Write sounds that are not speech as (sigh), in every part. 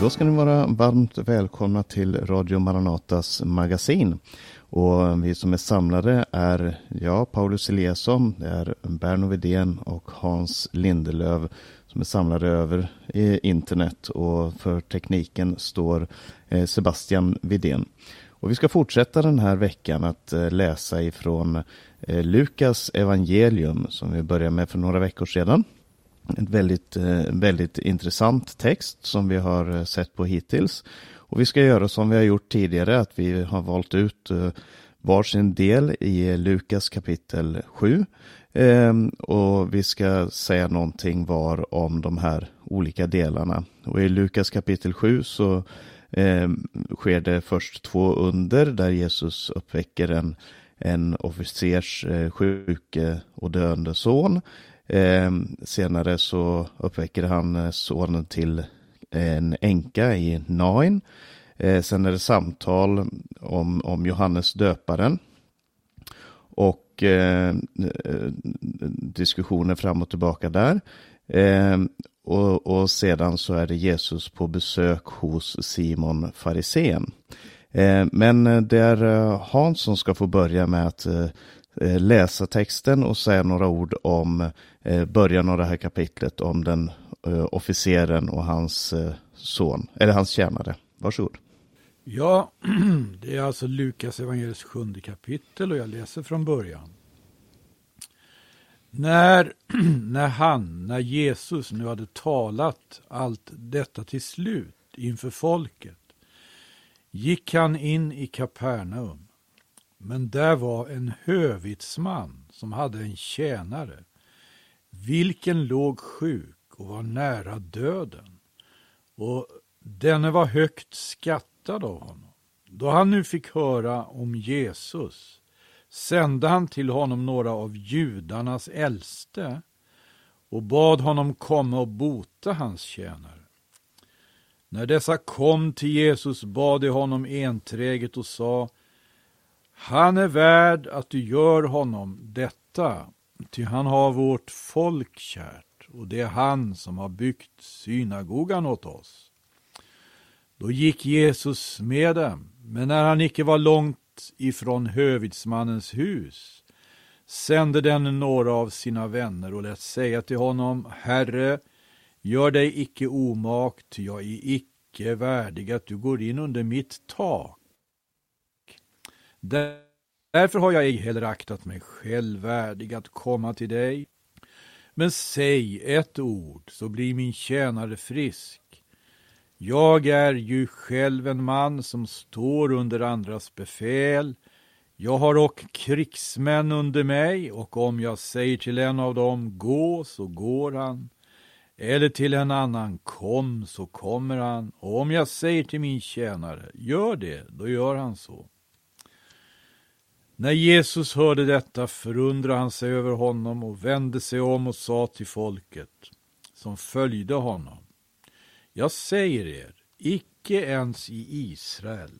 Då ska ni vara varmt välkomna till Radio Maranatas magasin. Och vi som är samlade är jag, Paulus Eliasson, det är Berno Vidén och Hans Lindelöv som är samlade över internet och för tekniken står eh, Sebastian Vidén. Och vi ska fortsätta den här veckan att eh, läsa ifrån eh, Lukas evangelium som vi började med för några veckor sedan. En väldigt, eh, väldigt intressant text som vi har eh, sett på hittills. Och vi ska göra som vi har gjort tidigare, att vi har valt ut eh, varsin del i Lukas kapitel 7 ehm, och vi ska säga någonting var om de här olika delarna. Och i Lukas kapitel 7 så ehm, sker det först två under där Jesus uppväcker en, en officers sjuke och döende son. Eh, senare så uppväcker han eh, sonen till en änka i Nain. Eh, sen är det samtal om, om Johannes döparen. Och eh, diskussioner fram och tillbaka där. Eh, och, och, sedan så är det Jesus på besök hos Simon farisén. Ehm, eh, men det är eh, Hans som ska få börja med att eh, Eh, läsa texten och säga några ord om eh, början av det här kapitlet om den eh, officeren och hans son, eller hans tjänare. Varsågod. Ja, (clears throat) det är alltså Lukas evangeliets sjunde kapitel och jag läser från början. När, (clears throat) när han, när Jesus nu hade talat allt detta till slut inför folket, gick han in i Kapernaum. Men där var en hövitsman som hade en tjänare, vilken låg sjuk och var nära döden. Och denne var högt skattad av honom. Då han nu fick höra om Jesus sände han till honom några av judarnas äldste och bad honom komma och bota hans tjänare. När dessa kom till Jesus bad de honom enträget och sa han är värd att du gör honom detta, ty han har vårt folk kärt och det är han som har byggt synagogan åt oss. Då gick Jesus med dem, men när han icke var långt ifrån hövitsmannens hus sände den några av sina vänner och lät säga till honom, Herre, gör dig icke omak, ty jag är icke värdig att du går in under mitt tak. Därför har jag ej heller aktat mig själv värdig att komma till dig. Men säg ett ord, så blir min tjänare frisk. Jag är ju själv en man som står under andras befäl. Jag har och krigsmän under mig, och om jag säger till en av dem gå, så går han. Eller till en annan kom, så kommer han. Och om jag säger till min tjänare gör det, då gör han så. När Jesus hörde detta förundrade han sig över honom och vände sig om och sa till folket som följde honom jag säger er, icke ens i Israel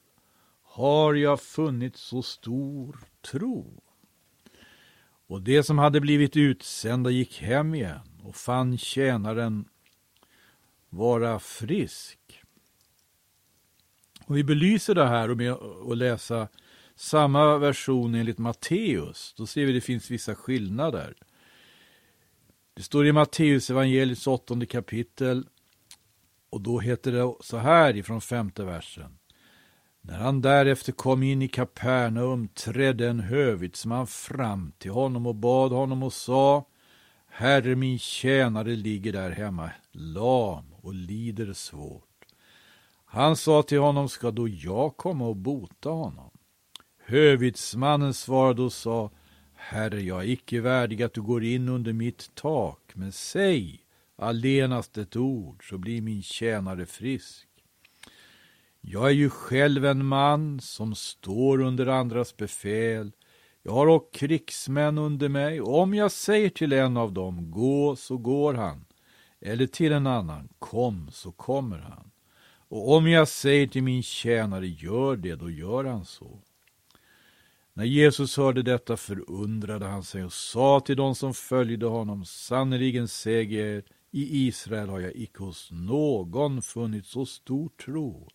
har jag funnit så stor tro. Och de som hade blivit utsända gick hem igen och fann tjänaren vara frisk. Och vi belyser det här med att läsa samma version enligt Matteus. Då ser vi att det finns vissa skillnader. Det står i Matteus evangeliets åttonde kapitel och då heter det så här ifrån femte versen. När han därefter kom in i Kapernaum trädde en hövitsman fram till honom och bad honom och sa Herre, min tjänare ligger där hemma, lam och lider svårt. Han sa till honom, ska då jag komma och bota honom? Hövitsmannen svarade och sa, Herre, jag är icke värdig att du går in under mitt tak, men säg allenast ett ord, så blir min tjänare frisk. Jag är ju själv en man som står under andras befäl. Jag har och krigsmän under mig, och om jag säger till en av dem, gå, så går han, eller till en annan, kom, så kommer han. Och om jag säger till min tjänare, gör det, då gör han så. När Jesus hörde detta förundrade han sig och sa till dem som följde honom, sannerligen säger jag er, I Israel har jag icke hos någon funnit så stor tro.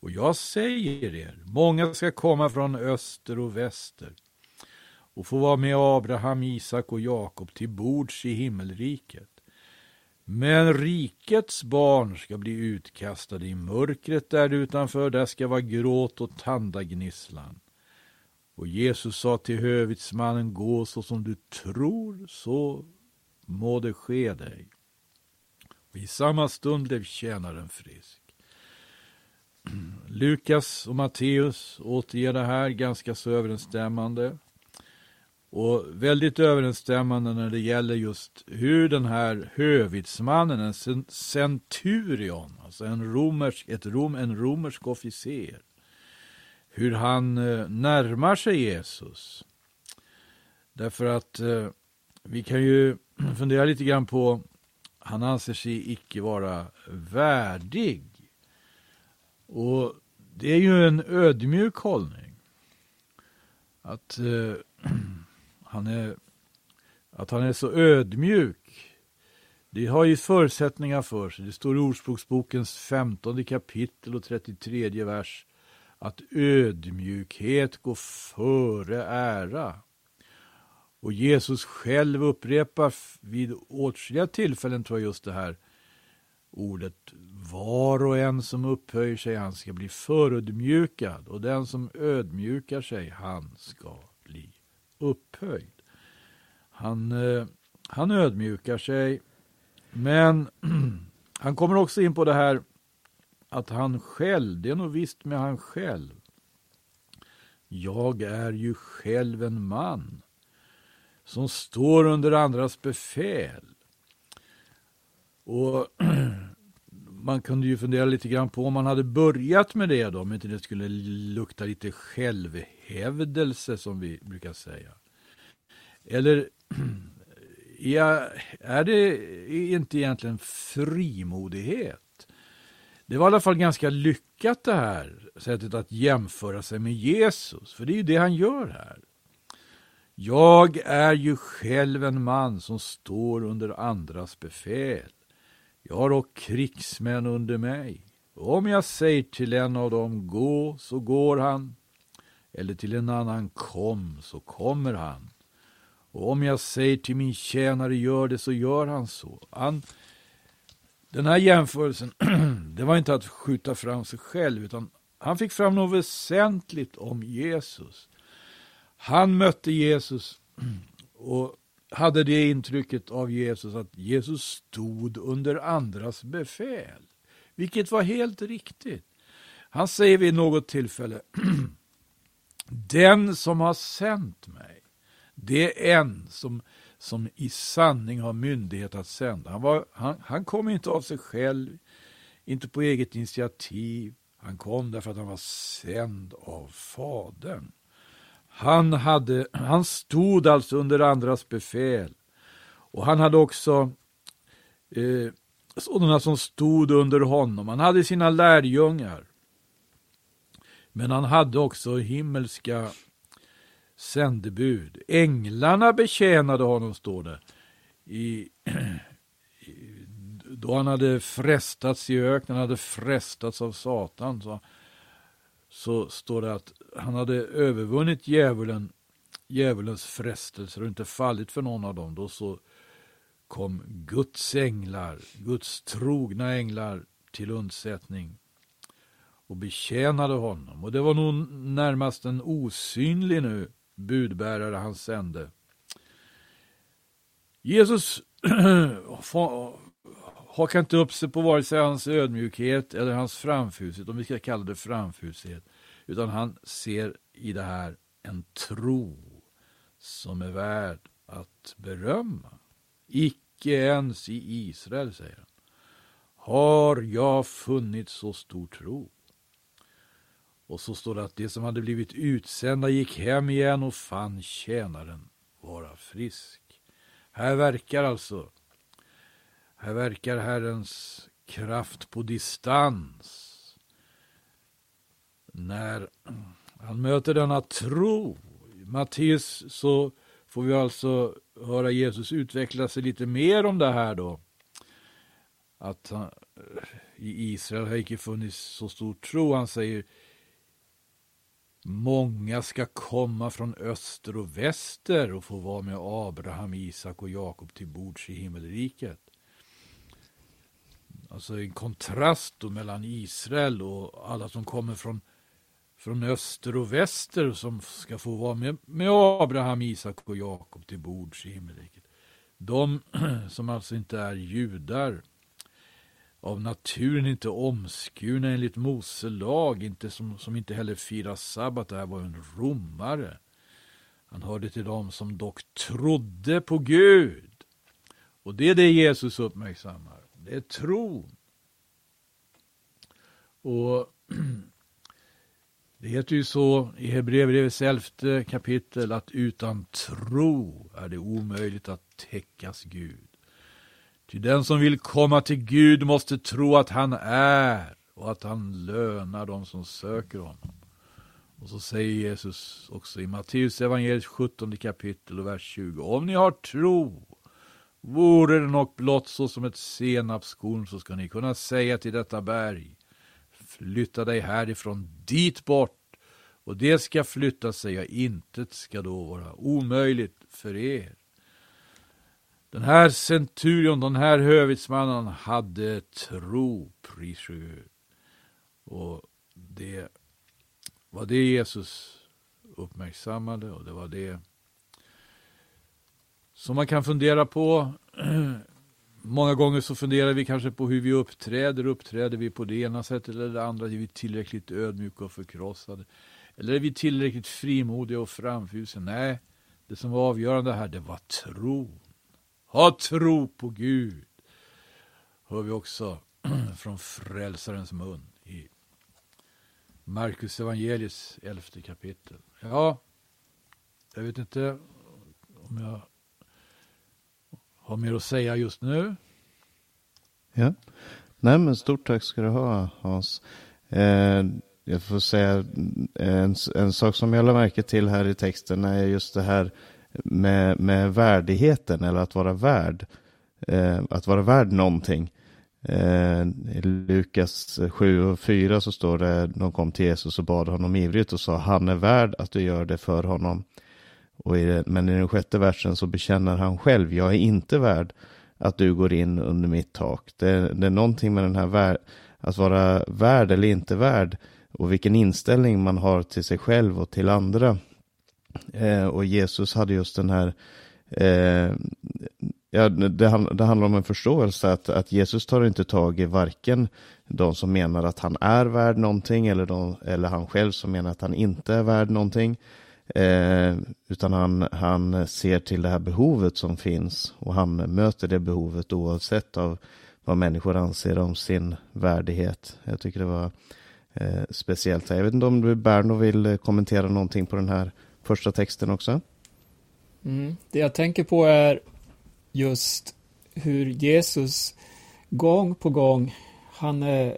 Och jag säger er, många ska komma från öster och väster och få vara med Abraham, Isak och Jakob till bords i himmelriket. Men rikets barn ska bli utkastade i mörkret där utanför, där ska vara gråt och tandagnisslan. Och Jesus sa till hövitsmannen, gå så som du tror, så må det ske dig. Och I samma stund blev tjänaren frisk. (clears throat) Lukas och Matteus återger det här ganska så överensstämmande. Och väldigt överensstämmande när det gäller just hur den här hövitsmannen, en centurion, alltså en romersk, ett rom, en romersk officer, hur han eh, närmar sig Jesus. Därför att eh, vi kan ju (clears throat) fundera lite grann på, han anser sig icke vara värdig. Och det är ju en ödmjuk hållning. Att eh, (clears throat) han är, att han är så ödmjuk. Det har ju förutsättningar för sig. Det står i Ordspråksbokens 15 kapitel och 33 vers att ödmjukhet går före ära. Och Jesus själv upprepar vid åtskilliga tillfällen tror jag just det här ordet var och en som upphöjer sig han ska bli förödmjukad och den som ödmjukar sig han ska bli upphöjd. Han, eh, han ödmjukar sig, men (clears throat) han kommer också in på det här att han själv, det är nog visst med han själv. Jag är ju själv en man som står under andras befäl. Och (clears throat) man kunde ju fundera lite grann på om man hade börjat med det då, om inte det skulle lukta lite självhävdelse som vi brukar säga. Eller (clears throat) är det inte egentligen frimodighet? Det var i alla fall ganska lyckat det här sättet att jämföra sig med Jesus, för det är ju det han gör här. Jag är ju själv en man som står under andras befäl. Jag har dock krigsmän under mig. Om jag säger till en av dem gå, så går han, eller till en annan kom, så kommer han. Och om jag säger till min tjänare gör det, så gör han så. Han, den här jämförelsen, (clears throat) det var inte att skjuta fram sig själv, utan han fick fram något väsentligt om Jesus. Han mötte Jesus och hade det intrycket av Jesus att Jesus stod under andras befäl. Vilket var helt riktigt. Han säger vid något tillfälle (clears throat) Den som har sänt mig, det är en som, som i sanning har myndighet att sända. Han, var, han, han kom inte av sig själv, inte på eget initiativ. Han kom därför att han var sänd av Fadern. Han, hade, han stod alltså under andras befäl. Och han hade också eh, sådana som stod under honom. Han hade sina lärjungar. Men han hade också himmelska sändebud. Änglarna betjänade honom, står det. I, (clears throat) då han hade frestats i öknen, hade frestats av Satan. Så, så står det att han hade övervunnit djävulen, djävulens frestelser och inte fallit för någon av dem. Då så kom Guds änglar, Guds trogna änglar till undsättning och betjänade honom. Och det var nog närmast en osynlig nu budbärare han sände. Jesus (clears throat) hakar inte upp sig på vare sig hans ödmjukhet eller hans framfushet, om vi ska kalla det framfushet. Utan han ser i det här en tro som är värd att berömma. Icke ens i Israel, säger han, har jag funnit så stor tro. Och så står det att de som hade blivit utsända gick hem igen och fann tjänaren vara frisk. Här verkar alltså, här verkar Herrens kraft på distans när han möter denna tro. I Matteus så får vi alltså höra Jesus utveckla sig lite mer om det här då. att han, eh, i Israel har icke funnits så stor tro. Han säger Många ska komma från öster och väster och få vara med Abraham, Isak och Jakob till bords i himmelriket. Alltså en kontrast då mellan Israel och alla som kommer från, från öster och väster som ska få vara med, med Abraham, Isak och Jakob till bords i himmelriket. De (clears throat) som alltså inte är judar, av naturen inte omskurna enligt Mose lag, inte som, som inte heller firar sabbat. Det här var en romare. Han hörde till dem som dock trodde på Gud. Och det är det Jesus uppmärksammar. Det är tron. Och det heter ju så i Hebreerbrevets elfte kapitel att utan tro är det omöjligt att täckas Gud. Ty den som vill komma till Gud måste tro att han är och att han lönar dem som söker honom. Och så säger Jesus också i Matteus evangeliet 17 kapitel och vers 20. Om ni har tro, vore det nog blott så som ett senapskorn så ska ni kunna säga till detta berg, flytta dig härifrån dit bort och det ska flytta sig och intet ska då vara omöjligt för er. Den här centurion, den här hövitsmannen hade tro, pris Och det var det Jesus uppmärksammade och det var det som man kan fundera på. (clears throat) Många gånger så funderar vi kanske på hur vi uppträder. Uppträder vi på det ena sättet eller det andra? Är vi tillräckligt ödmjuka och förkrossade? Eller är vi tillräckligt frimodiga och framfusiga? Nej, det som var avgörande här, det var tro. Ha tro på Gud. Hör vi också (clears throat) från frälsarens mun i Markus evangeliets elfte kapitel. Ja, jag vet inte om jag har mer att säga just nu. Ja, nej men stort tack ska du ha Hans. Eh, jag får säga eh, en, en sak som jag lade märke till här i texten är just det här med, med värdigheten eller att vara värd. Eh, att vara värd någonting. Eh, I Lukas 7 och 4 så står det, de kom till Jesus och bad honom ivrigt och sa han är värd att du gör det för honom. Och i, men i den sjätte versen så bekänner han själv, jag är inte värd att du går in under mitt tak. Det, det är någonting med den här vär, att vara värd eller inte värd och vilken inställning man har till sig själv och till andra. Eh, och Jesus hade just den här eh, Ja, det, det, handlar om en förståelse att, att Jesus tar inte tag i varken de som menar att han är värd någonting eller, de, eller han själv som menar att han inte är värd någonting. Eh, utan han, han ser till det här behovet som finns och han möter det behovet oavsett av vad människor anser om sin värdighet. Jag tycker det var eh, speciellt. Jag vet inte om du Berno vill eh, kommentera någonting på den här första texten också? Mm. Det jag tänker på är just hur Jesus gång på gång han eh,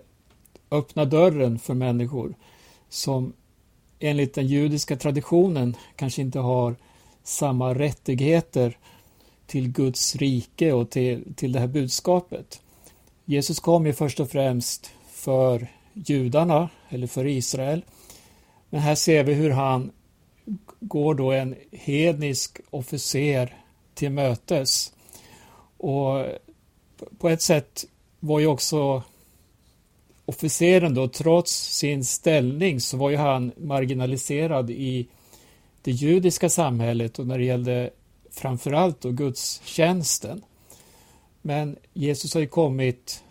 öppnar dörren för människor som enligt den judiska traditionen kanske inte har samma rättigheter till Guds rike och till, till det här budskapet. Jesus kom ju först och främst för judarna, eller för Israel. Men här ser vi hur han går då en hednisk officer till mötes. Och på ett sätt var ju också officeren då, trots sin ställning, så var ju han marginaliserad i det judiska samhället och när det gällde framförallt då gudstjänsten. Men Jesus har ju kommit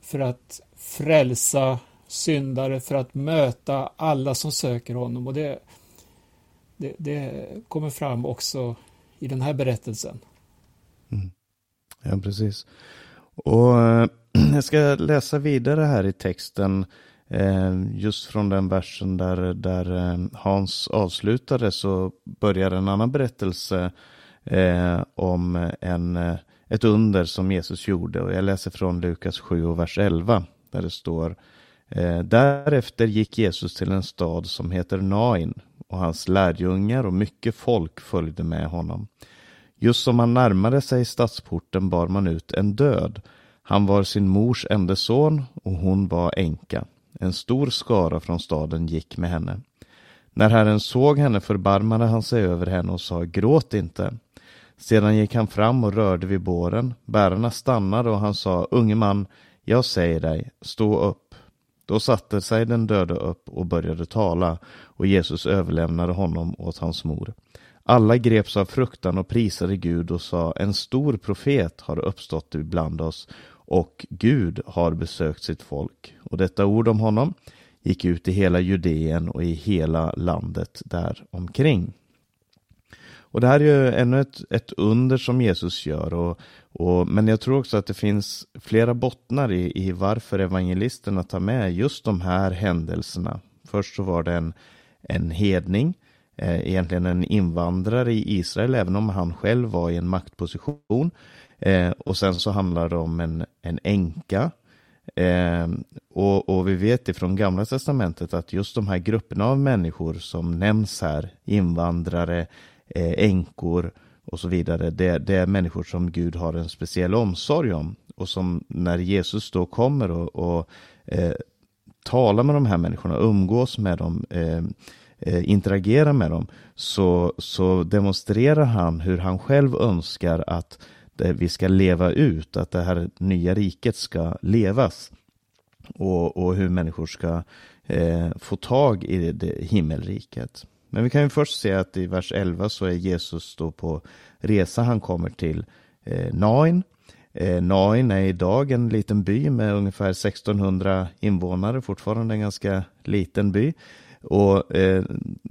för att frälsa syndare, för att möta alla som söker honom. Och det, det, det kommer fram också i den här berättelsen. Mm. Ja, precis. Och eh, Mm. jag ska läsa vidare här i texten eh, just från den versen där, där eh, Hans avslutade så börjar en annan berättelse eh, om en, ett under som Jesus gjorde. Och jag läser från Lukas 7 och vers 11 där det står Därefter gick Jesus till en stad som heter Nain och hans lärjungar och mycket folk följde med honom. Just som han närmade sig stadsporten bar man ut en död. Han var sin mors enda son och hon var änka. En stor skara från staden gick med henne. När Herren såg henne förbarmade han sig över henne och sa gråt inte. Sedan gick han fram och rörde vid båren. Bärarna stannade och han sa unge man, jag säger dig, stå upp. Då satte sig den döde upp och började tala och Jesus överlämnade honom åt hans mor. Alla greps av fruktan och prisade Gud och sa en stor profet har uppstått ibland oss och Gud har besökt sitt folk. Och detta ord om honom gick ut i hela Judeen och i hela landet där omkring. Och det här är ju ännu ett, ett under som Jesus gör. Och, och, men jag tror också att det finns flera bottnar i, i varför evangelisterna tar med just de här händelserna. Först så var det en, en hedning, eh, egentligen en invandrare i Israel, även om han själv var i en maktposition. Eh, och sen så handlar det om en, en änka. Eh, och, och, vi vet ifrån Gamla Testamentet att just de här grupperna av människor som nämns här, invandrare, eh, änkor och så vidare, det, det, är människor som Gud har en speciell omsorg om. Och som när Jesus då kommer och, och eh, talar med de här människorna, umgås med dem, eh, eh interagerar med dem, så, så demonstrerar han hur han själv önskar att Eh, vi ska leva ut, att det här nya riket ska levas. Och, och hur människor ska eh, få tag i det, det himmelriket. Men vi kan ju först se att i vers 11 så är Jesus då på resa. Han kommer till eh, Nain. Eh, Nain är idag en liten by med ungefär 1600 invånare, fortfarande en ganska liten by. Och eh,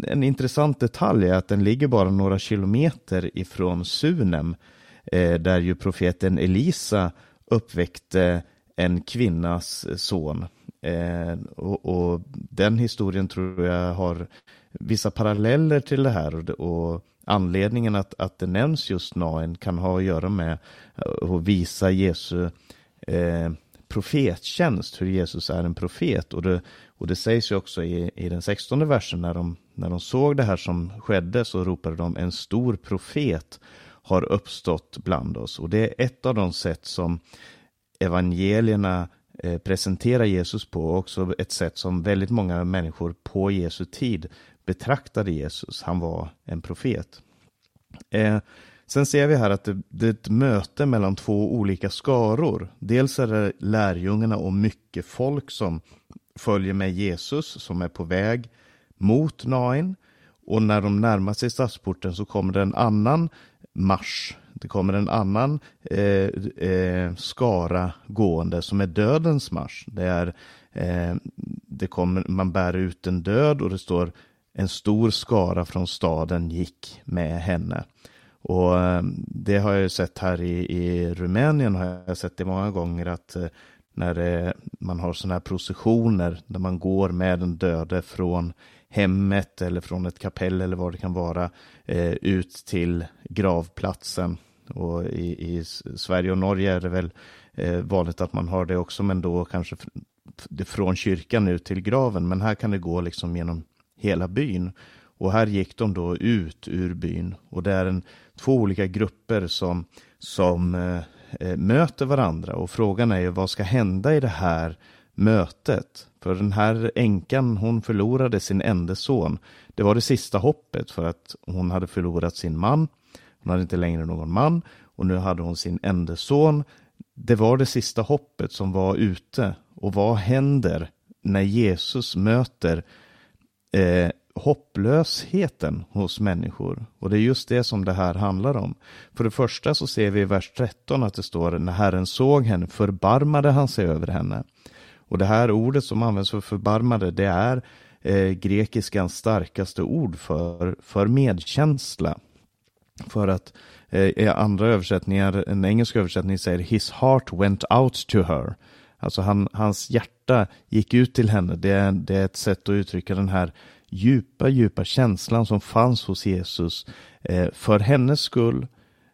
en intressant detalj är att den ligger bara några kilometer ifrån Sunem Eh, Eh, där ju profeten Elisa uppväckte en kvinnas son. Eh, och, och, den historien tror jag har vissa paralleller till det här och anledningen att, att det nämns just Nain kan ha att göra med eh, att visa Jesu eh, profettjänst, hur Jesus är en profet. Och det, och det sägs ju också i, i den sextonde versen när de, när de såg det här som skedde så ropade de en stor profet har uppstått bland oss. Och det är ett av de sätt som evangelierna eh, presenterar Jesus på och också ett sätt som väldigt många människor på Jesu tid betraktade Jesus. Han var en profet. Eh, sen ser vi här att det, det, är ett möte mellan två olika skaror. Dels är det lärjungarna och mycket folk som följer med Jesus som är på väg mot Nain. Och när de närmar sig stadsporten så kommer det en annan mars. Det kommer en annan eh, eh, skara gående som är dödens mars. Det är, eh, det kommer, man bär ut en död och det står en stor skara från staden gick med henne. Och eh, det har jag sett här i, i Rumänien, har jag sett det många gånger att eh, när eh, man har sådana här processioner där man går med den döde från hemmet eller från ett kapell eller vad det kan vara eh, ut till gravplatsen. Och i, i, Sverige och Norge är det väl eh, vanligt att man har det också, men då kanske från kyrkan ut till graven. Men här kan det gå liksom genom hela byn. Och här gick de då ut ur byn. Och det är en, två olika grupper som, som eh, eh möter varandra. Och frågan är ju vad ska hända i det här mötet? För den här änkan, hon förlorade sin enda son. Det var det sista hoppet för att hon hade förlorat sin man. Hon hade inte längre någon man och nu hade hon sin enda son. Det var det sista hoppet som var ute. Och vad händer när Jesus möter eh, hopplösheten hos människor. Och det är just det som det här handlar om. För det första så ser vi i vers 13 att det står när Herren såg henne förbarmade han sig över henne. Och det här ordet som används för förbarmade, det är eh, grekiskans starkaste ord för, för medkänsla. För att eh, i andra översättningar, en engelsk översättning säger His heart went out to her. Alltså han, hans hjärta gick ut till henne. Det, det är ett sätt att uttrycka den här djupa, djupa känslan som fanns hos Jesus eh, för hennes skull,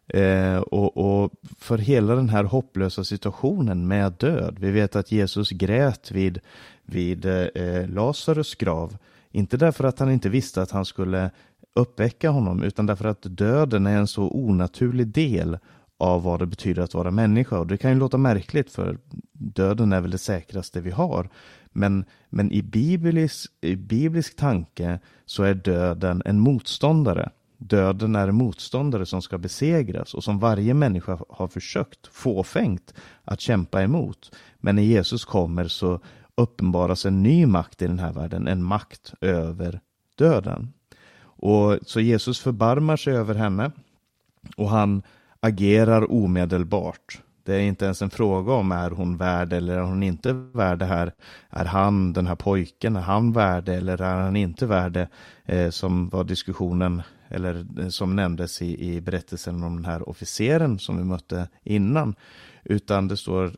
Eh, och, och, för hela den här hopplösa situationen med död. Vi vet att Jesus grät vid, vid eh, Lazarus grav. Inte därför att han inte visste att han skulle uppväcka honom, utan därför att döden är en så onaturlig del av vad det betyder att vara människa. Och det kan ju låta märkligt för döden är väl det säkraste vi har. Men, men i, biblisk, i biblisk tanke så är döden en motståndare. Döden är en motståndare som ska besegras och som varje människa har försökt fåfängt att kämpa emot. Men när Jesus kommer så uppenbaras en ny makt i den här världen, en makt över döden. Och Så Jesus förbarmar sig över henne och han agerar omedelbart. Det är inte ens en fråga om är hon värd eller är hon inte värd det här. Är han, den här pojken, är han värd eller är han inte värd eh, som var diskussionen eller eh, som nämndes i, i berättelsen om den här officeren som vi mötte innan. Utan det står,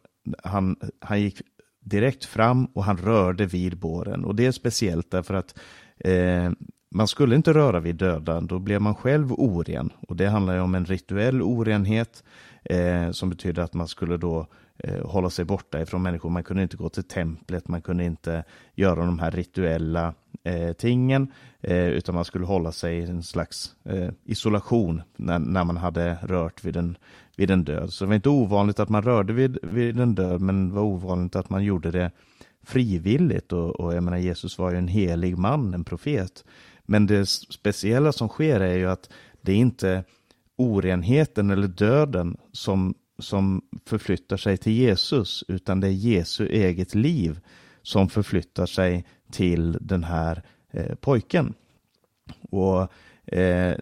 han, han gick direkt fram och han rörde vid båren. Och det är speciellt därför att eh, man skulle inte röra vid döda, då blev man själv oren. Och det handlar ju om en rituell orenhet eh, som betyder att man skulle då eh, hålla sig borta ifrån människor. Man kunde inte gå till templet, man kunde inte göra de här rituella eh, tingen, eh, utan man skulle hålla sig i en slags eh, isolation när, när man hade rört vid en, vid en död. Så det var inte ovanligt att man rörde vid, vid en död, men det var ovanligt att man gjorde det frivilligt. Och, och jag menar, Jesus var ju en helig man, en profet. Men det speciella som sker är ju att det är inte orenheten eller döden som, som förflyttar sig till Jesus, utan det är Jesu eget liv som förflyttar sig till den här eh, pojken. Och eh,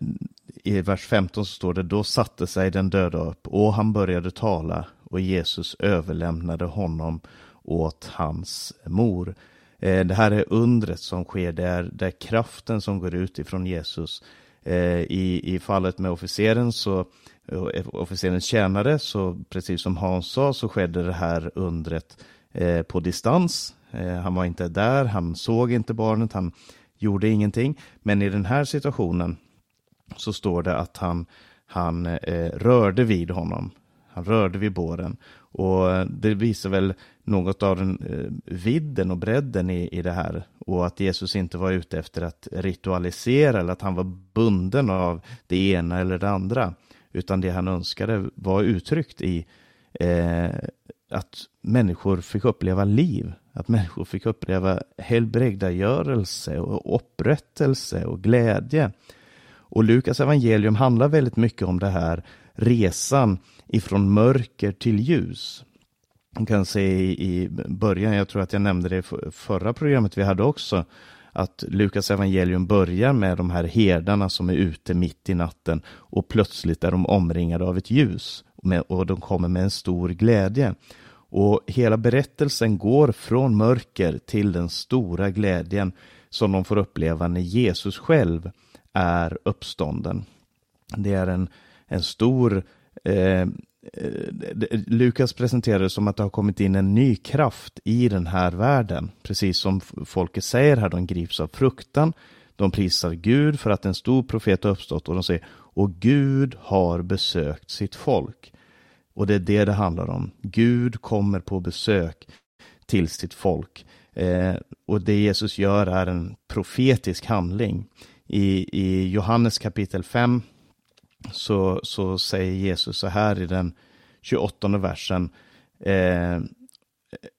i vers 15 så står det, då satte sig den döda upp och han började tala och Jesus överlämnade honom åt hans mor. Eh, det här är undret som sker, det är, det är kraften som går ut ifrån Jesus. Eh, I, I fallet med officeren så eh, officerens tjänare, så precis som Hans sa, så skedde det här undret eh, på distans. Eh, han var inte där, han såg inte barnet, han gjorde ingenting. Men i den här situationen så står det att han, han eh, rörde vid honom. Han rörde vid båren. Och det visar väl något av den eh, vidden och bredden i, i det här. Och att Jesus inte var ute efter att ritualisera eller att han var bunden av det ena eller det andra. Utan det han önskade var uttryckt i eh, att människor fick uppleva liv. Att människor fick uppleva helbrägdagörelse och upprättelse och glädje. Och Lukas evangelium handlar väldigt mycket om det här resan ifrån mörker till ljus. Man kan se i början, jag tror att jag nämnde det i förra programmet vi hade också, att Lukas evangelium börjar med de här herdarna som är ute mitt i natten och plötsligt är de omringade av ett ljus och de kommer med en stor glädje. Och hela berättelsen går från mörker till den stora glädjen som de får uppleva när Jesus själv är uppstånden. Det är en, en stor eh, eh Lukas presenterar det som att det har kommit in en ny kraft i den här världen. Precis som folket säger här, de grips av fruktan. De prisar Gud för att en stor profet har uppstått och de säger och Gud har besökt sitt folk. Och det är det det handlar om. Gud kommer på besök till sitt folk. Eh, och det Jesus gör är en profetisk handling. I, i Johannes kapitel 5 så, så säger Jesus så här i den 28 versen. Eh,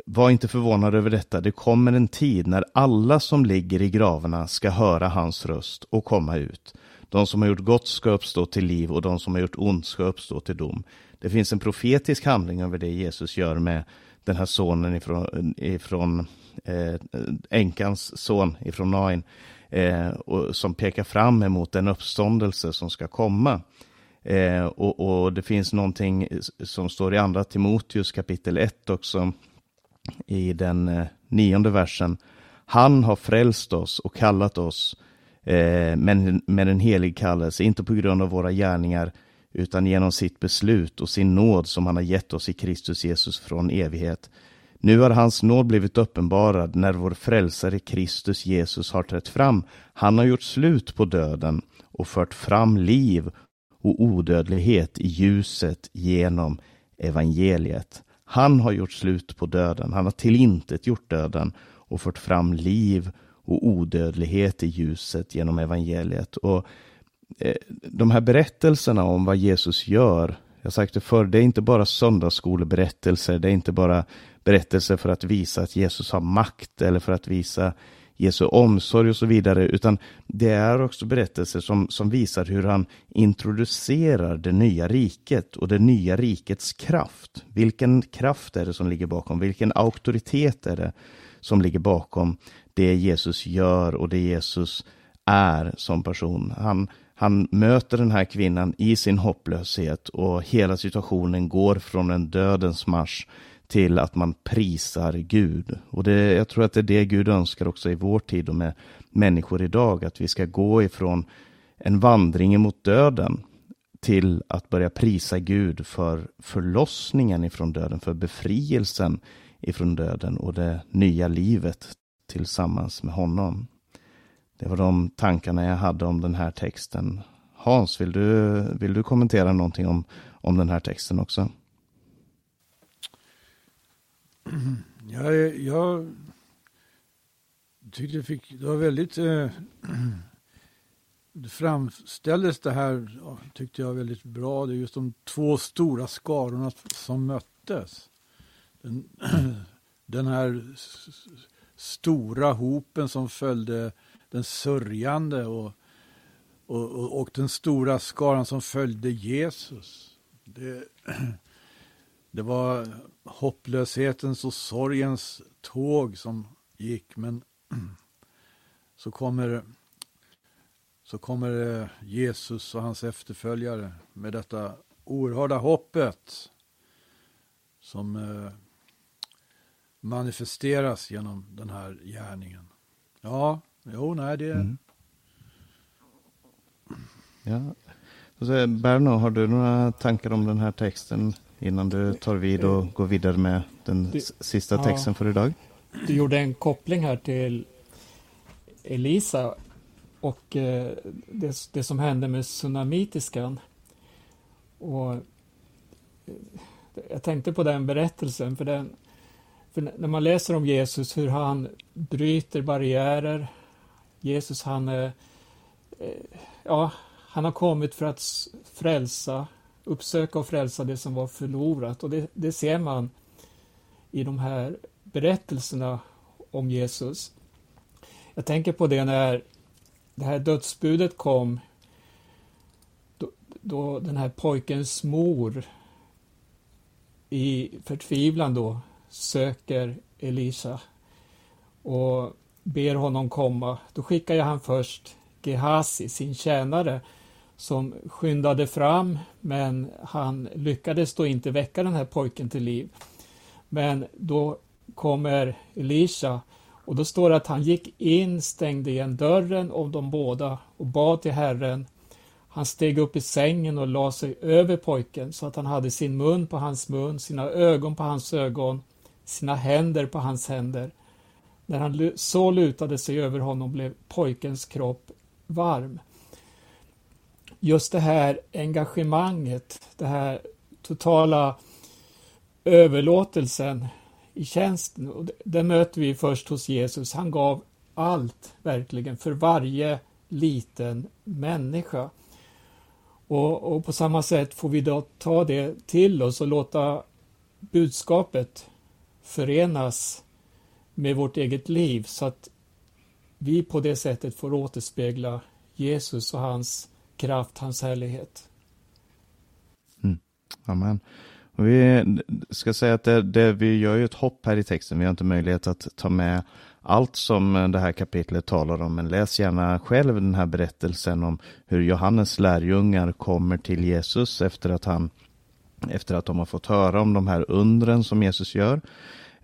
var inte förvånad över detta. Det kommer en tid när alla som ligger i gravarna ska höra hans röst och komma ut. De som har gjort gott ska uppstå till liv och de som har gjort ont ska uppstå till dom. Det finns en profetisk handling över det Jesus gör med den här sonen ifrån, ifrån eh, änkans son ifrån Nain eh, och som pekar fram emot den uppståndelse som ska komma. Eh, och, och, det finns någonting som står i andra Timoteus kapitel 1 också i den eh, nionde versen. Han har frälst oss och kallat oss eh, med, med en helig kallelse, inte på grund av våra gärningar utan genom sitt beslut och sin nåd som han har gett oss i Kristus Jesus från evighet. Nu har hans nåd blivit uppenbarad när vår frälsare Kristus Jesus har trätt fram. Han har gjort slut på döden och fört fram liv och odödlighet i ljuset genom evangeliet. Han har gjort slut på döden. Han har tillintet gjort döden och fört fram liv och odödlighet i ljuset genom evangeliet. Och Eh, de här berättelserna om vad Jesus gör jag har sagt det förr, det är inte bara söndagsskoleberättelser, det är inte bara berättelser för att visa att Jesus har makt eller för att visa Jesu omsorg och så vidare, utan det är också berättelser som, som visar hur han introducerar det nya riket och det nya rikets kraft. Vilken kraft är det som ligger bakom? Vilken auktoritet är det som ligger bakom det Jesus gör och det Jesus är som person? Han, han möter den här kvinnan i sin hopplöshet och hela situationen går från en dödens marsch till att man prisar Gud. Och det, jag tror att det är det Gud önskar också i vår tid och med människor idag, att vi ska gå ifrån en vandring mot döden till att börja prisa Gud för förlossningen ifrån döden, för befrielsen ifrån döden och det nya livet tillsammans med honom. Det var de tankarna jag hade om den här texten. Hans, vill du, vill du kommentera någonting om, om den här texten också? (clears throat) Jag, jag tyckte det, fick, det var väldigt... Eh, (clears throat) det framställdes det här, tyckte jag, väldigt bra. Det är just de två stora skarorna som möttes. Den, (clears throat) den här stora hopen som följde den sörjande och, och, och, den stora skaran som följde Jesus. Det, (clears throat) det var hopplöshetens och sorgens tåg som gick, men (clears throat) så kommer, så kommer eh, Jesus och hans efterföljare med detta oerhörda hoppet som eh, manifesteras genom den här gärningen. Ja, jo, nej, det... Mm. Ja. Berno, har du några tankar om den här texten innan du tar vid och går vidare med den du, sista texten ja, för idag? Du gjorde en koppling här till Elisa och eh, det, det, som hände med tsunamitiskan. Och eh, jag tänkte på den berättelsen, för, den, för när man läser om Jesus, hur han bryter barriärer. Jesus, han, eh, eh, ja, han har kommit för att frälsa uppsöka och frälsa det som var förlorat. Och det, det ser man i de här berättelserna om Jesus. Jag tänker på det när det här dödsbudet kom då, då den här pojkens mor i förtvivlan då söker Elisa och ber honom komma. Då skickar han först Gehasi, sin tjänare, som skyndade fram men han lyckades då inte väcka den här pojken till liv. Men då kommer Elisha och då står det att han gick in, stängde igen dörren om de båda och bad till Herren. Han steg upp i sängen och la sig över pojken så att han hade sin mun på hans mun, sina ögon på hans ögon, sina händer på hans händer. När han så lutade sig över honom blev pojkens kropp varm just det här engagemanget, det här totala överlåtelsen i tjänsten. Och det, möter vi först hos Jesus. Han gav allt verkligen för varje liten människa. Och, och, på samma sätt får vi då ta det till oss och låta budskapet förenas med vårt eget liv så att vi på det sättet får återspegla Jesus och hans kraft, hans härlighet. Mm. Amen. Och vi ska säga att det, det, vi gör ju ett hopp här i texten. Vi har inte möjlighet att ta med allt som det här kapitlet talar om. Men läs gärna själv den här berättelsen om hur Johannes lärjungar kommer till Jesus efter att han efter att de har fått höra om de här undren som Jesus gör.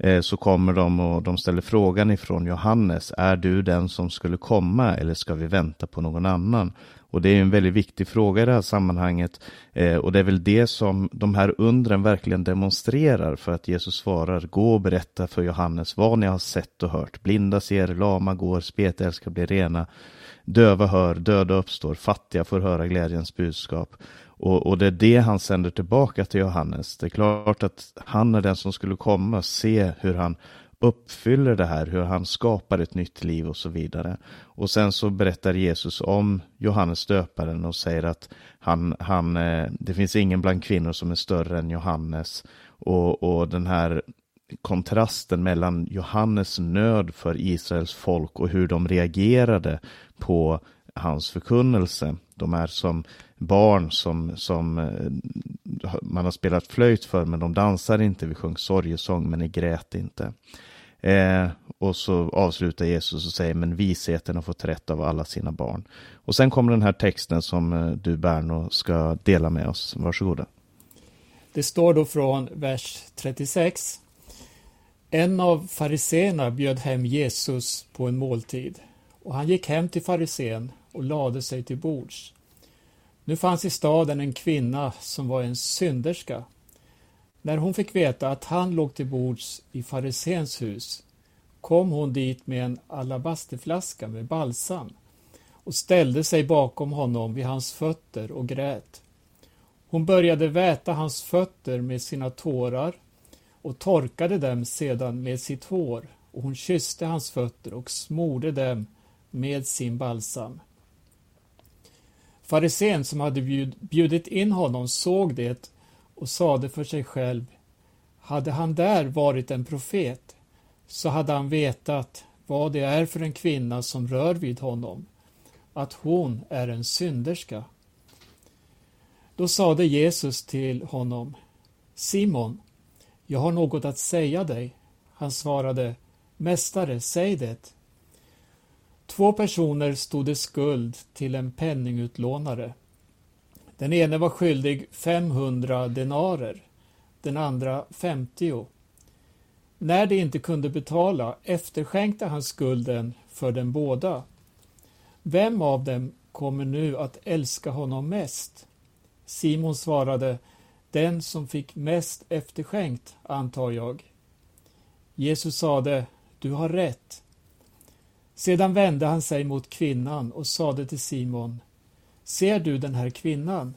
Eh, så kommer de och de ställer frågan ifrån Johannes. Är du den som skulle komma eller ska vi vänta på någon annan? Och det är en väldigt viktig fråga i det här sammanhanget. Eh, och det är väl det som de här undren verkligen demonstrerar för att Jesus svarar gå och berätta för Johannes vad ni har sett och hört. Blinda ser, lama går, spetälska blir rena, döva hör, döda uppstår, fattiga får höra glädjens budskap. Och, och, det är det han sänder tillbaka till Johannes. Det är klart att han är den som skulle komma och se hur han uppfyller det här, hur han skapar ett nytt liv och så vidare. Och sen så berättar Jesus om Johannes döparen och säger att han, han, eh, det finns ingen bland kvinnor som är större än Johannes. Och, och den här kontrasten mellan Johannes nöd för Israels folk och hur de reagerade på hans förkunnelse. De är som barn som, som eh, man har spelat flöjt för men de dansar inte, vi sjöng sorgesång men ni grät inte. Eh, och så avslutar Jesus och säger men visheten har fått rätt av alla sina barn. Och sen kommer den här texten som eh, du Berno ska dela med oss. Varsågoda. Det står då från vers 36. En av fariseerna bjöd hem Jesus på en måltid och han gick hem till farisén och lade sig till bords. Nu fanns i staden en kvinna som var en synderska. När hon fick veta att han låg till bords i farisens hus kom hon dit med en alabasterflaska med balsam och ställde sig bakom honom vid hans fötter och grät. Hon började väta hans fötter med sina tårar och torkade dem sedan med sitt hår och hon kysste hans fötter och smorde dem med sin balsam. Farisén som hade bjudit in honom såg det och sade för sig själv hade han där varit en profet så hade han vetat vad det är för en kvinna som rör vid honom, att hon är en synderska. Då sade Jesus till honom Simon, jag har något att säga dig. Han svarade Mästare, säg det. Två personer stod i skuld till en penningutlånare. Den ene var skyldig 500 denarer, den andra 50. När de inte kunde betala efterskänkte han skulden för den båda. Vem av dem kommer nu att älska honom mest? Simon svarade, den som fick mest efterskänkt, antar jag. Jesus sade, du har rätt. Sedan vände han sig mot kvinnan och sade till Simon, Ser du den här kvinnan?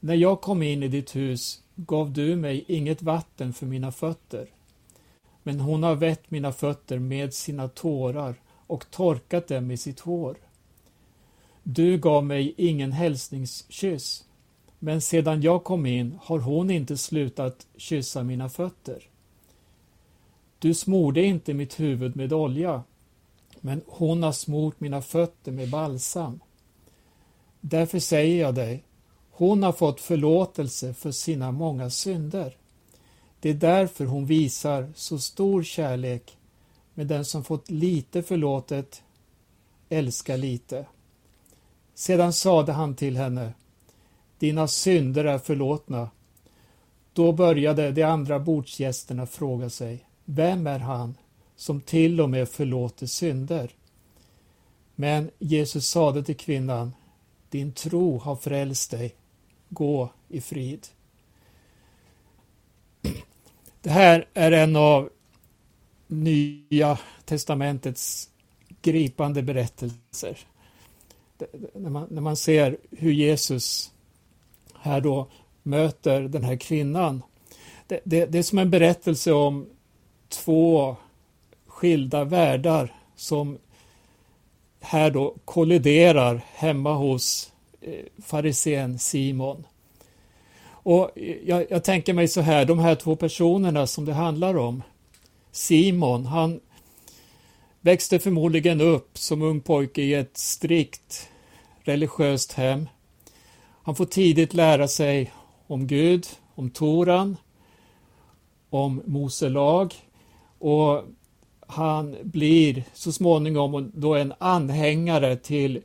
När jag kom in i ditt hus gav du mig inget vatten för mina fötter, men hon har vett mina fötter med sina tårar och torkat dem med sitt hår. Du gav mig ingen hälsningskyss, men sedan jag kom in har hon inte slutat kyssa mina fötter. Du smorde inte mitt huvud med olja, men hon har smort mina fötter med balsam. Därför säger jag dig, hon har fått förlåtelse för sina många synder. Det är därför hon visar så stor kärlek, men den som fått lite förlåtet älskar lite. Sedan sade han till henne, dina synder är förlåtna. Då började de andra bordsgästerna fråga sig, vem är han som till och med förlåter synder. Men Jesus sade till kvinnan, din tro har frälst dig, gå i frid. (clears throat) Det här är en av Nya testamentets gripande berättelser. När man, när man ser hur Jesus här då möter den här kvinnan. Det, det, det är som en berättelse om två skilda världar som här då kolliderar hemma hos eh, farisén Simon. Och jag, jag, tänker mig så här, de här två personerna som det handlar om. Simon, han växte förmodligen upp som ung pojke i ett strikt religiöst hem. Han får tidigt lära sig om Gud, om Toran, om Mose lag och han blir så småningom då en anhängare till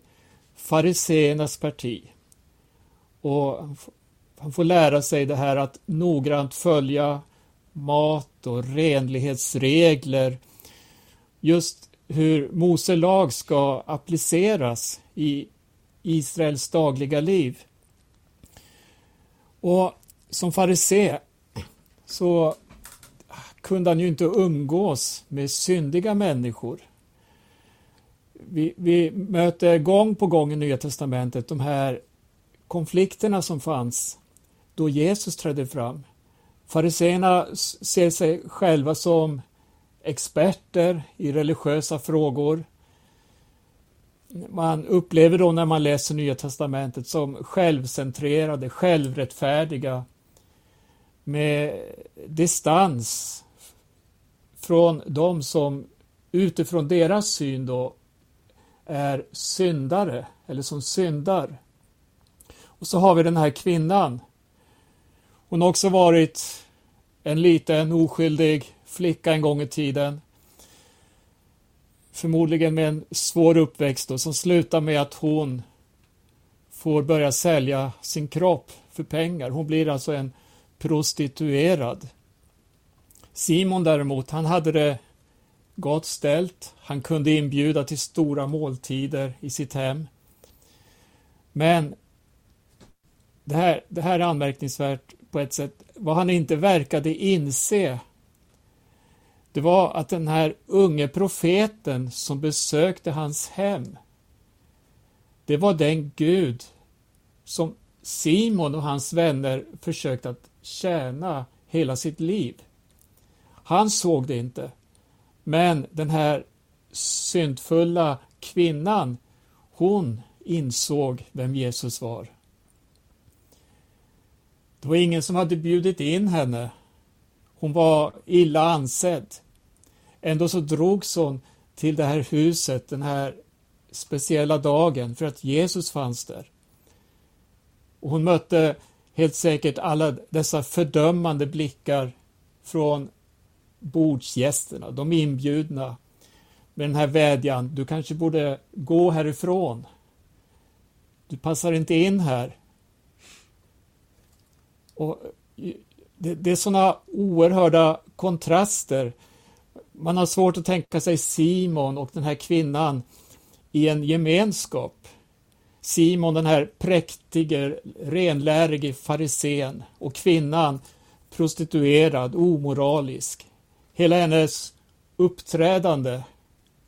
fariseernas parti. Och han får lära sig det här att noggrant följa mat och renlighetsregler. Just hur Mose lag ska appliceras i Israels dagliga liv. Och som farisé så kunde han ju inte umgås med syndiga människor. Vi, vi möter gång på gång i Nya Testamentet de här konflikterna som fanns då Jesus trädde fram. Fariséerna ser sig själva som experter i religiösa frågor. Man upplever då när man läser Nya Testamentet som självcentrerade, självrättfärdiga med distans från de som utifrån deras syn då är syndare eller som syndar. Och så har vi den här kvinnan. Hon har också varit en liten oskyldig flicka en gång i tiden. Förmodligen med en svår uppväxt då, som slutar med att hon får börja sälja sin kropp för pengar. Hon blir alltså en prostituerad. Simon däremot, han hade det gott ställt. Han kunde inbjuda till stora måltider i sitt hem. Men det här, det här är anmärkningsvärt på ett sätt. Vad han inte verkade inse det var att den här unge profeten som besökte hans hem det var den Gud som Simon och hans vänner försökt att tjäna hela sitt liv. Han såg det inte. Men den här syndfulla kvinnan, hon insåg vem Jesus var. Det var ingen som hade bjudit in henne. Hon var illa ansedd. Ändå så drogs hon till det här huset den här speciella dagen för att Jesus fanns där. Och hon mötte helt säkert alla dessa fördömande blickar från bordsgästerna, de inbjudna med den här vädjan, du kanske borde gå härifrån. Du passar inte in här. Och eh, det, det är sådana oerhörda kontraster. Man har svårt att tänka sig Simon och den här kvinnan i en gemenskap. Simon, den här präktige, renlärige farisén och kvinnan prostituerad, omoralisk. Hela hennes uppträdande,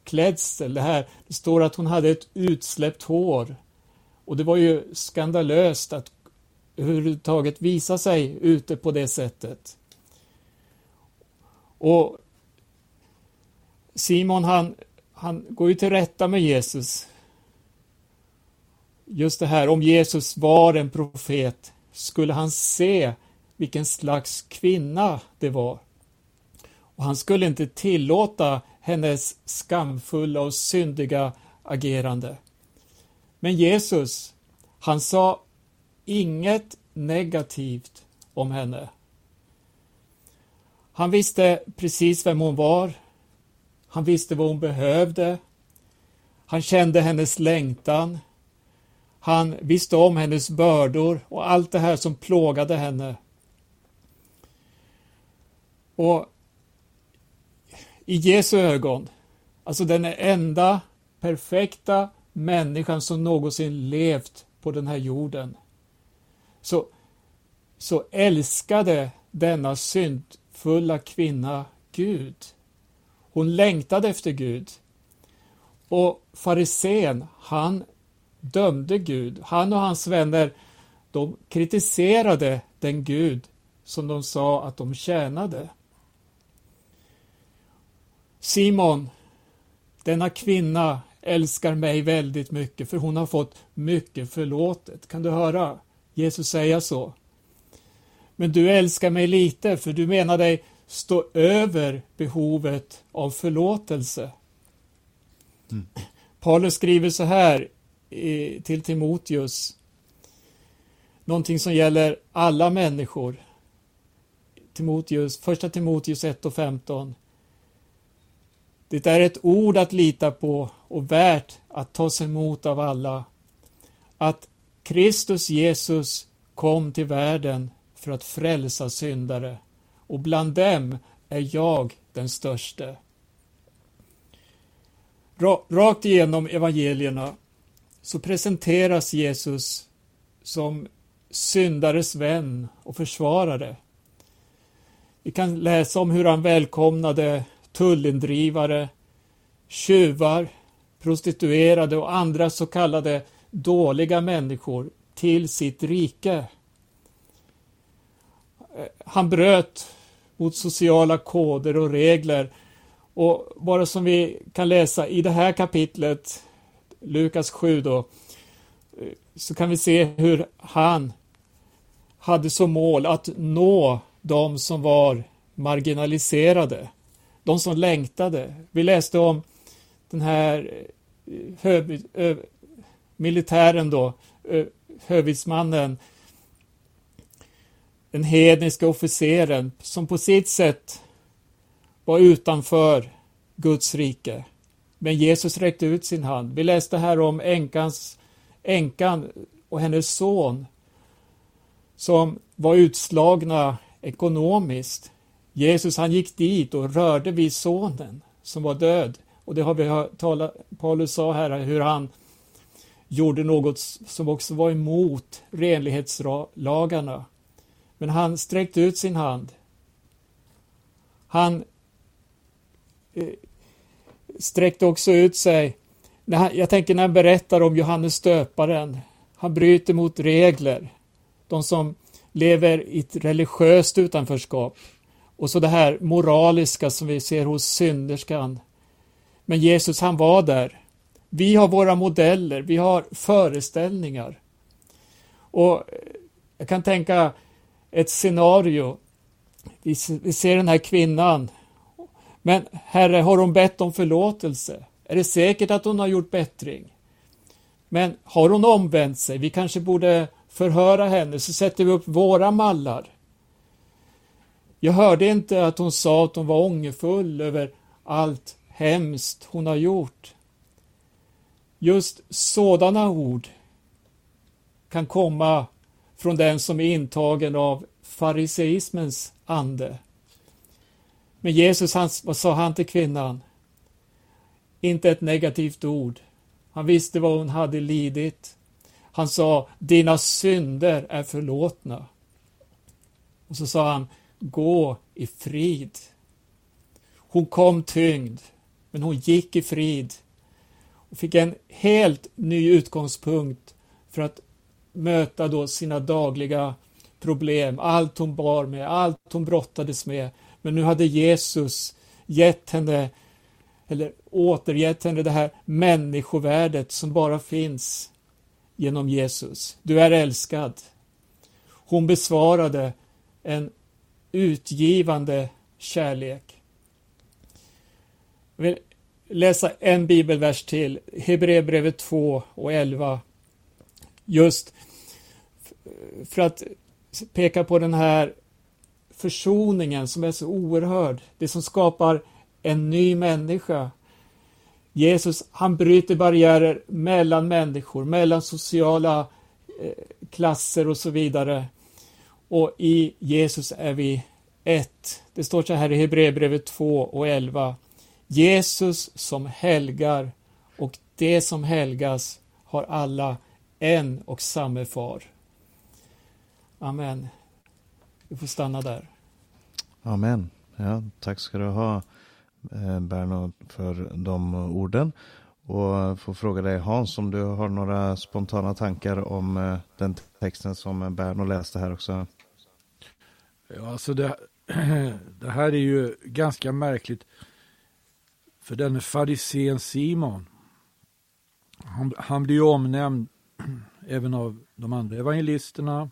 klädsel, det här, det står att hon hade ett utsläppt hår. Och det var ju skandalöst att överhuvudtaget visa sig ute på det sättet. Och Simon han, han går ju till rätta med Jesus. Just det här, om Jesus var en profet, skulle han se vilken slags kvinna det var. Och han skulle inte tillåta hennes skamfulla och syndiga agerande. Men Jesus, han sa inget negativt om henne. Han visste precis vem hon var. Han visste vad hon behövde. Han kände hennes längtan. Han visste om hennes bördor och allt det här som plågade henne. Och i Jesu ögon, alltså den enda perfekta människan som någonsin levt på den här jorden, så, så älskade denna syndfulla kvinna Gud. Hon längtade efter Gud. Och farisén, han dömde Gud. Han och hans vänner, de kritiserade den Gud som de sa att de tjänade. Simon, denna kvinna älskar mig väldigt mycket för hon har fått mycket förlåtet. Kan du höra Jesus säga så? Men du älskar mig lite för du menar dig stå över behovet av förlåtelse. Mm. Paulus skriver så här till Timoteus. Någonting som gäller alla människor. Timoteus, första Timoteus 1 och 15. Det är ett ord att lita på och värt att tas emot av alla. Att Kristus Jesus kom till världen för att frälsa syndare och bland dem är jag den störste. Rakt igenom evangelierna så presenteras Jesus som syndares vän och försvarare. Vi kan läsa om hur han välkomnade tullindrivare, tjuvar, prostituerade och andra så kallade dåliga människor till sitt rike. Han bröt mot sociala koder och regler Och bara som vi kan läsa i det här kapitlet, Lukas 7 då, så kan vi se hur han hade som mål att nå de som var marginaliserade, de som längtade. Vi läste om den här eh, hö, ö, militären då, ö, hövitsmannen, den hedniska officeren som på sitt sätt var utanför Guds rike. Men Jesus räckte ut sin hand. Vi läste här om änkans, änkan och hennes son som var utslagna ekonomiskt. Jesus han gick dit och rörde vid sonen som var död. Och det har vi hört, tala, Paulus sa här hur han gjorde något som också var emot renlighetslagarna. Men han sträckte ut sin hand. Han eh, sträckte också ut sig. Jag tänker när han berättar om Johannes döparen. Han bryter mot regler. De som lever i ett religiöst utanförskap. Och så det här moraliska som vi ser hos synderskan. Men Jesus han var där. Vi har våra modeller, vi har föreställningar. Och jag kan tänka ett scenario. Vi, vi ser den här kvinnan. Men Herre, har hon bett om förlåtelse? Är det säkert att hon har gjort bättring? Men har hon omvänt sig? Vi kanske borde förhöra henne, så sätter vi upp våra mallar. Jag hörde inte att hon sa att hon var ångerfull över allt hemskt hon har gjort. Just sådana ord kan komma från den som är intagen av fariseismens ande. Men Jesus, han, vad sa han till kvinnan? Inte ett negativt ord. Han visste vad hon hade lidit. Han sa, dina synder är förlåtna. Och så sa han, gå i frid. Hon kom tyngd, men hon gick i frid och fick en helt ny utgångspunkt för att möta då sina dagliga problem, allt hon bar med, allt hon brottades med. Men nu hade Jesus gett henne, eller återgett henne det här människovärdet som bara finns genom Jesus. Du är älskad. Hon besvarade en utgivande kärlek. Jag vill läsa en bibelvers till, Hebreerbrevet 2 och 11. Just för att peka på den här försoningen som är så oerhörd. Det som skapar en ny människa. Jesus, han bryter barriärer mellan människor, mellan sociala eh, klasser och så vidare. Och i Jesus är vi ett. Det står så här i Hebreerbrevet 2 och 11. Jesus som helgar och det som helgas har alla en och samme far. Amen. Vi får stanna där. Amen. Ja, tack ska du ha eh, Berno för de orden. Och får fråga dig Hans om du har några spontana tankar om eh, den texten som Berno läste här också. Ja, alltså det, (clears throat) det här är ju ganska märkligt. För denne farisén Simon, han, han blir ju omnämnd (clears throat) även av de andra evangelisterna.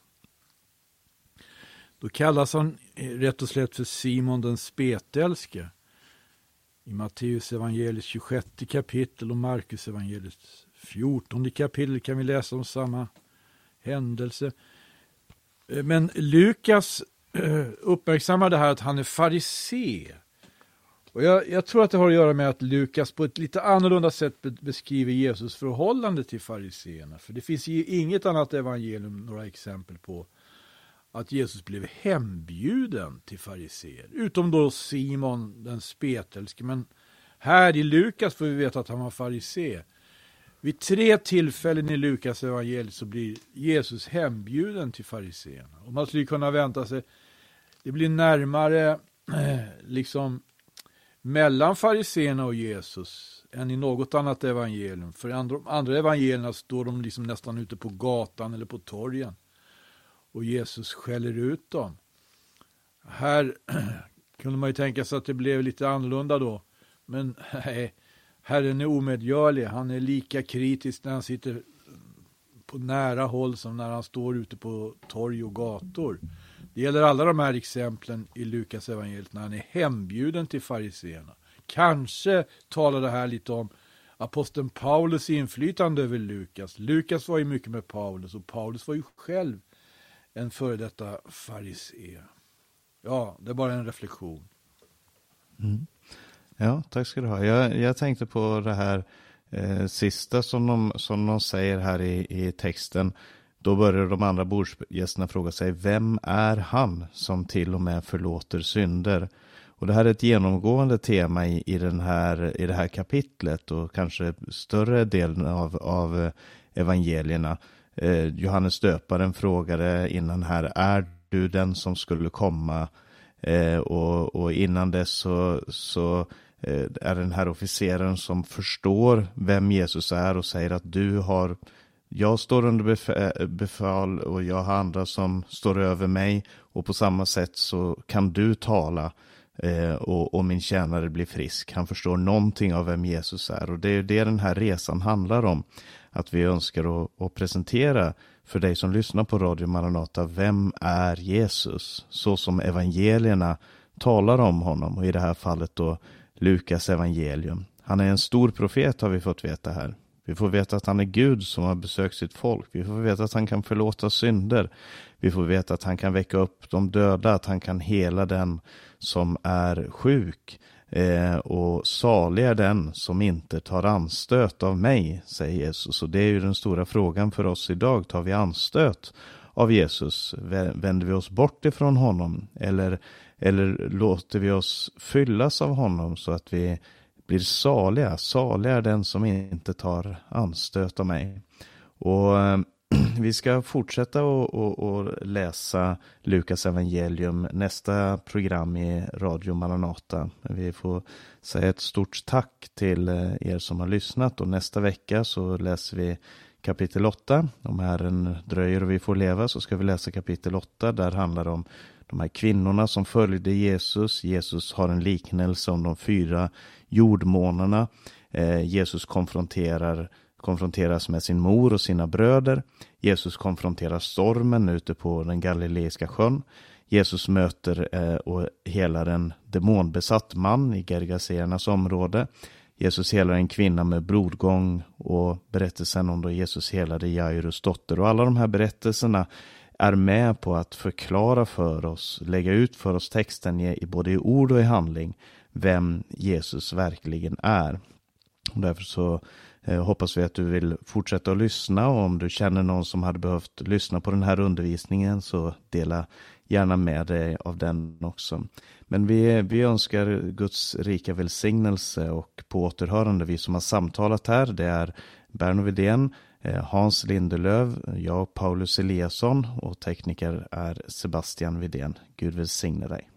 Då kallas han rätt och slätt för Simon den spetälske. I Matteus evangeliets 26 kapitel och Markus evangeliets 14 kapitel kan vi läsa om samma händelse. Eh, men Lukas (clears throat) uppmärksammar det här att han är farisé. Och jag, jag, tror att det har att göra med att Lukas på ett lite annorlunda sätt beskriver Jesus förhållande till fariseerna. För det finns i inget annat evangelium några exempel på att Jesus blev hembjuden till fariseer. Utom då Simon den spetälske. Men här i Lukas får vi veta att han var farisé. Vid tre tillfällen i Lukas evangeliet så blir Jesus hembjuden till fariseerna. Och man skulle kunna vänta sig, det blir närmare eh, liksom mellan fariseerna och Jesus än i något annat evangelium. För andra, andra evangelierna står de liksom nästan ute på gatan eller på torgen. Och Jesus skäller ut dem. Här (clears throat) kunde man ju tänka sig att det blev lite annorlunda då. Men (laughs) nej, Herren är omedgörlig. Han är lika kritisk när han sitter på nära håll som när han står ute på torg och gator. Det gäller alla de här exemplen i Lukas evangeliet när han är hembjuden till fariseerna. Kanske talar det här lite om aposteln Paulus inflytande över Lukas. Lukas var ju mycket med Paulus och Paulus var ju själv en före detta farisé. Ja, det är bara en reflektion. Mm. Ja, tack ska du ha. Jag, jag tänkte på det här eh, sista som de, som de säger här i, i texten. Då börjar de andra bordsgästerna fråga sig, vem är han som till och med förlåter synder? Och det här är ett genomgående tema i, i, den här, i det här kapitlet och kanske större delen av, av evangelierna. Eh, Johannes döparen frågade innan här, är du den som skulle komma? Eh, och, och, innan dess så, så eh, är den här officeren som förstår vem Jesus är och säger att du har jag står under befäl eh, och jag har andra som står över mig och på samma sätt så kan du tala eh, och, och, min tjänare blir frisk. Han förstår någonting av vem Jesus är och det är det den här resan handlar om. Att vi önskar att, att presentera för dig som lyssnar på Radio Maranata, vem är Jesus? Så som evangelierna talar om honom och i det här fallet då Lukas evangelium. Han är en stor profet har vi fått veta här. Vi får veta att han är Gud som har besökt sitt folk. Vi får veta att han kan förlåta synder. Vi får veta att han kan väcka upp de döda, att han kan hela den som är sjuk. Eh, och salig är den som inte tar anstöt av mig, säger Jesus. Och det är ju den stora frågan för oss idag. Tar vi anstöt av Jesus? Vänder vi oss bort ifrån honom? Eller, eller låter vi oss fyllas av honom så att vi blir saliga. Salig är den som inte tar anstöt av mig. Och eh, (clears throat) vi ska fortsätta att läsa Lukas evangelium nästa program i Radio Maranata. Vi får säga ett stort tack till eh, er som har lyssnat och nästa vecka så läser vi kapitel 8. Om Herren dröjer och vi får leva så ska vi läsa kapitel 8. Där handlar det om de här kvinnorna som följde Jesus. Jesus har en liknelse om de fyra jordmånarna. Eh, Jesus konfronterar, konfronteras med sin mor och sina bröder. Jesus konfronterar stormen ute på den galileiska sjön. Jesus möter eh, och helar en demonbesatt man i Gergasernas område. Jesus helar en kvinna med blodgång och berättelsen om då Jesus helade Jairus dotter. Och alla de här berättelserna är med på att förklara för oss, lägga ut för oss texten i, både i ord och i handling, vem Jesus verkligen är. Och därför så eh, hoppas vi att du vill fortsätta att lyssna och om du känner någon som hade behövt lyssna på den här undervisningen så dela gärna med dig av den också. Men vi, vi önskar Guds rika välsignelse och på återhörande, vi som har samtalat här, det är Berno Widén, Eh, Hans Lindelöv, jag Paulus Eliasson och tekniker är Sebastian Widén. Gud välsigne dig.